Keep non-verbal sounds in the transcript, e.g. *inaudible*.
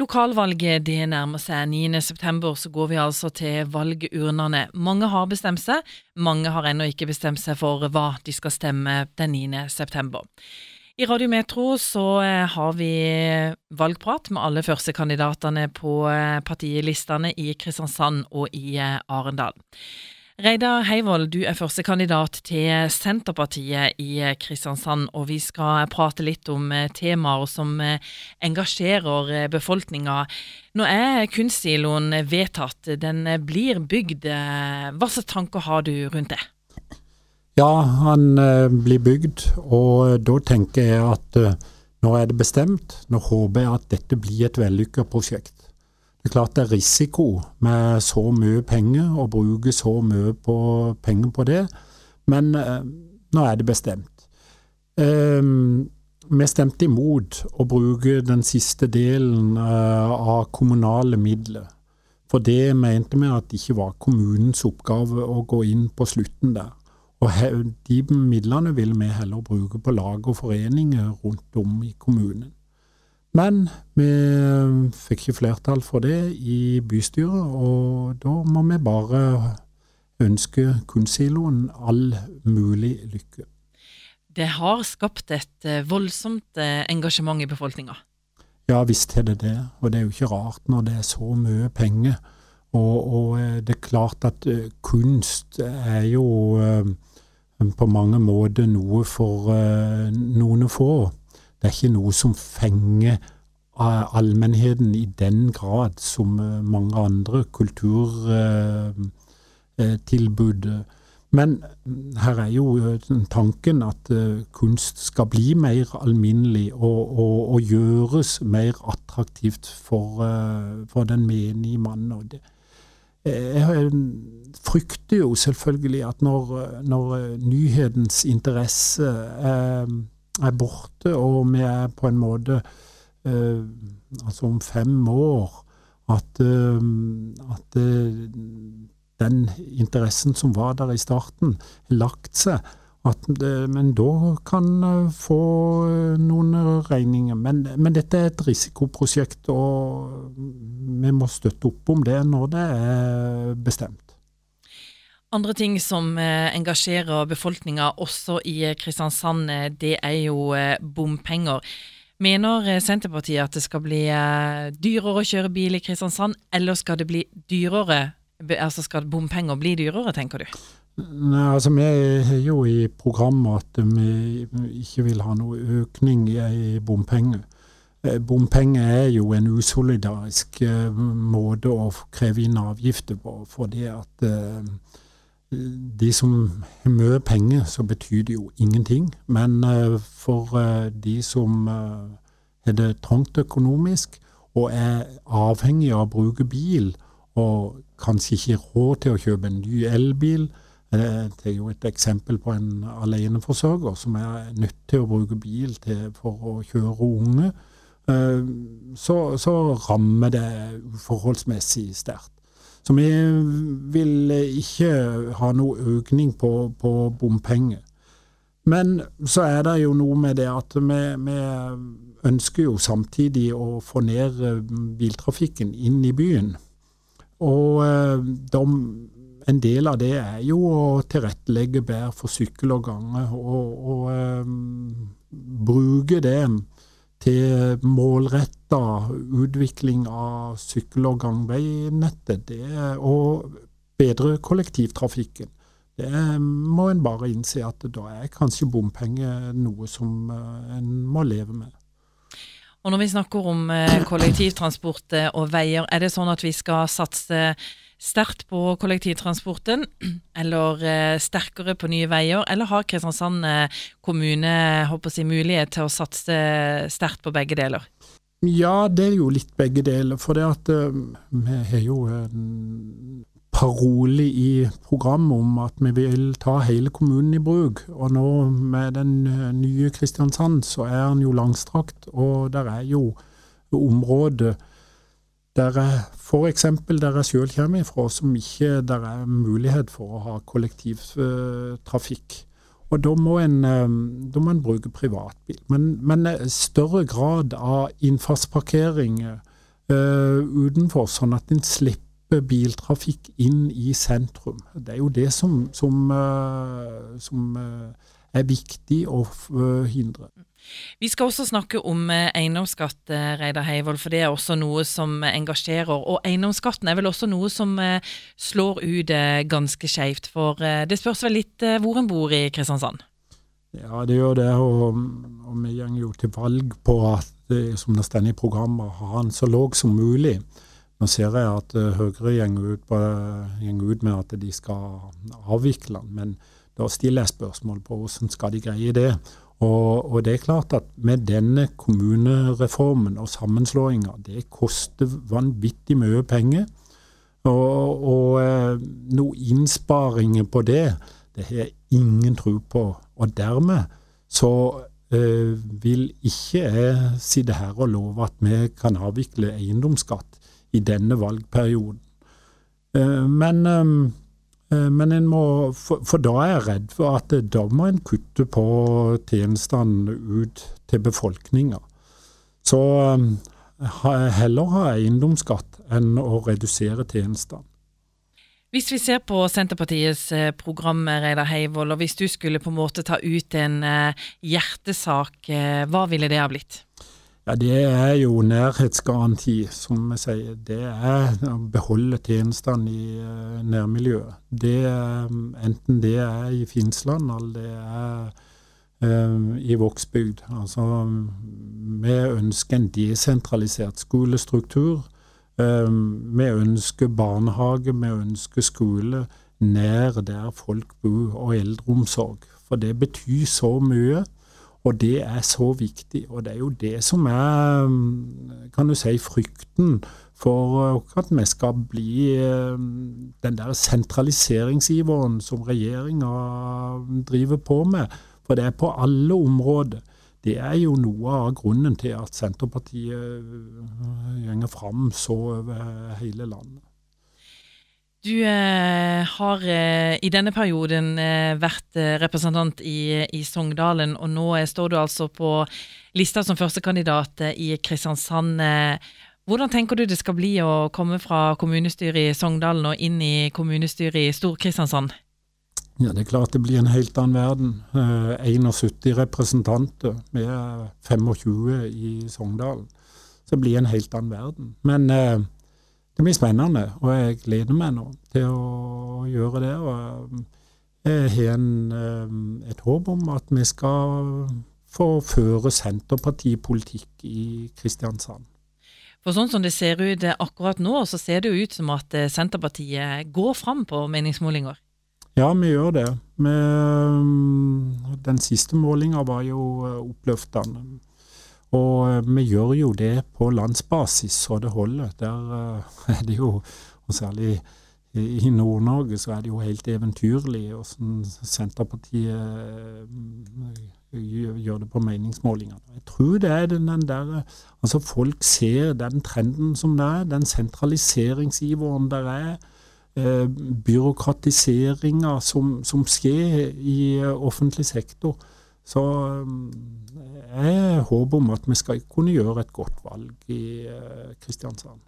Lokalvalget det nærmer seg. 9.9 så går vi altså til valgurnene. Mange har bestemt seg, mange har ennå ikke bestemt seg for hva de skal stemme den 9.9. I Radio Metro så eh, har vi valgprat med alle førstekandidatene på eh, partilistene i Kristiansand og i eh, Arendal. Reidar Heivold, du er førstekandidat til Senterpartiet i Kristiansand, og vi skal prate litt om eh, temaer som eh, engasjerer eh, befolkninga. Nå er kunstsiloen vedtatt, den blir bygd. Hva slags tanker har du rundt det? Ja, han blir bygd, og da tenker jeg at nå er det bestemt. Nå håper jeg at dette blir et vellykka prosjekt. Det er klart det er risiko med så mye penger, å bruke så mye på penger på det, men eh, nå er det bestemt. Eh, vi stemte imot å bruke den siste delen eh, av kommunale midler. For det mente vi at det ikke var kommunens oppgave å gå inn på slutten der. Og de midlene vil vi heller bruke på lag og foreninger rundt om i kommunen. Men vi fikk ikke flertall for det i bystyret, og da må vi bare ønske kunstsiloen all mulig lykke. Det har skapt et eh, voldsomt eh, engasjement i befolkninga? Ja visst er det det, og det er jo ikke rart når det er så mye penger. Og, og eh, det er klart at kunst er jo på mange måter noe for noen få. Det er ikke noe som fenger allmennheten i den grad som eh, mange andre kulturtilbud. Men her er jo eh, tanken at eh, kunst skal bli mer alminnelig og, og, og gjøres mer attraktivt for, for den menige mann. Jeg frykter jo selvfølgelig at når, når nyhetens interesse er er borte, og vi er på en måte eh, Altså om fem år at, eh, at eh, den interessen som var der i starten, har lagt seg. At, men da kan få noen regninger. Men, men, dette er et risikoprosjekt, og vi må støtte opp om det når det er bestemt. Andre ting som eh, engasjerer befolkninga også i eh, Kristiansand, eh, det er jo bompenger. Mener Senterpartiet at det skal bli dyrere å kjøre bil i Kristiansand, eller skal det bli dyrere? Altså skal bompenger bli dyrere, tenker du? Nei, altså Vi har jo i programmet at vi ikke vil ha noe økning i bompenger. Bompenger er jo en usolidarisk måte å kreve inn avgifter på. fordi at de som har mye penger, så betyr det jo ingenting. Men uh, for uh, de som uh, har det trangt økonomisk og er avhengig av å bruke bil, og kanskje ikke råd til å kjøpe en ny elbil Det er jo et eksempel på en aleneforsørger som er nødt til å bruke bil til, for å kjøre unge. Så, så rammer det uforholdsmessig sterkt. Så vi vil ikke ha noe økning på, på bompenger. Men så er det jo noe med det at vi, vi, ønsker jo samtidig å få ned eh, biltrafikken inn i byen. Og eh, de, en del av det er jo å tilrettelegge bedre for sykkel og gange, og, og um, bruke det til målretta utvikling av sykkel- og gangveinettet det, og bedre kollektivtrafikken. Det må en bare innse at da er kanskje bompenger noe som eh, en må leve med. Og Når vi snakker om eh, kollektivtransport eh, og veier, er det sånn at vi skal satse sterkt på kollektivtransporten, *clears throat* eller eh, sterkere på nye veier, eller har Kristiansand kommune håper jeg, mulighet til å satse sterkt på begge deler? Ja, det er jo litt begge deler. For det at vi har jo en parole i programmet om at vi vil ta hele kommunen i bruk. Og nå med den nye Kristiansand, så er den jo langstrakt, og der er jo områder der er f.eks. der jeg sjøl kommer ifra, som ikke der er mulighet for å ha kollektivtrafikk. Og da må en, eh, da må en bruke privatbil. Men, men, større grad av innfartsparkering utenfor, sånn at en slipper biltrafikk inn i sentrum. Det er jo det som, som, som er viktig å hindre. Vi skal også snakke om eh, eiendomsskatt, eh, Reidar Heivold, for det er også noe som engasjerer. Og eiendomsskatten er vel også noe som eh, slår ut ganske skeivt. For det spørs vel litt hvor en bor i Kristiansand? Ja, det gjør det. Og, og vi går jo til valg på at, som det står i programmet, å ha den så låg som mulig. Nå ser jeg at Høyre går ut, ut, med at de skal avvikle den. Men da stiller jeg spørsmål på hvordan skal de greie det. Og, og, det er klart at med denne kommunereformen og sammenslåinga, det koster vanvittig mye penger. Og, og eh, noe innsparinger på det, det har jeg ingen tro på. Og dermed så eh, vil ikke jeg sitte her og love at vi kan avvikle eiendomsskatt i denne valgperioden. Eh, men eh, Eh, men en må, for, for, da er jeg redd for at da må en kutte på tjenestene ut til befolkninga. Så heller ha eiendomsskatt enn å redusere tjenestene. Hvis vi ser på Senterpartiets program, Reidar Heivold, og hvis du skulle på en måte ta ut en hjertesak, hva ville det ha blitt? Ja, Det er jo nærhetsgaranti, som vi sier. Det er å beholde tjenestene i uh, nærmiljøet. Det, um, enten det er i Finnsland eller det er um, i Vågsbygd. Altså, vi ønsker en desentralisert skolestruktur. Vi ønsker barnehage, vi ønsker skole nær der folk bor, og eldreomsorg. For det betyr så mye. Og det er så viktig. Og det er jo det som er, kan du si, frykten for at vi skal bli eh, den der sentraliseringsiveren som regjeringa driver på med. For det er på alle områder. Det er jo noe av grunnen til at Senterpartiet gjenger fram så over hele landet. Du eh, har eh, i denne perioden eh, vært eh, representant i, i, Sogndalen, og nå eh, står du altså på lista som førstekandidat eh, i Kristiansand. hvordan tenker du det skal bli å komme fra kommunestyret i Sogndalen og inn i kommunestyret i Stor-Kristiansand? Ja, Det er klart det blir en helt annen verden. 71 representanter, er 25 i Sogndalen. Så det blir en helt annen verden. Men det blir spennende, og jeg gleder meg nå til å gjøre det. og Jeg har en, eh, et håp om at vi skal få føre Senterpartipolitikk i Kristiansand. For sånn som det ser ut akkurat nå, så ser det jo ut som at eh, Senterpartiet går fram på meningsmålinger? Ja, vi gjør det. Eh, den siste målinga var jo oppløftende. Og eh, vi gjør jo det på landsbasis så det holder. Der eh, *laughs* er det jo, og særlig i Nord-Norge, så er det jo helt eventyrlig hvordan Senterpartiet eh, gjør det på meningsmålingene. Jeg tror det er den, der Altså, folk ser den trenden som det er, den sentraliseringsiveren der er. Eh, byråkratiseringa som, som skjer i offentlig sektor. Så jeg håper om at vi skal kunne gjøre et godt valg i eh, Kristiansand.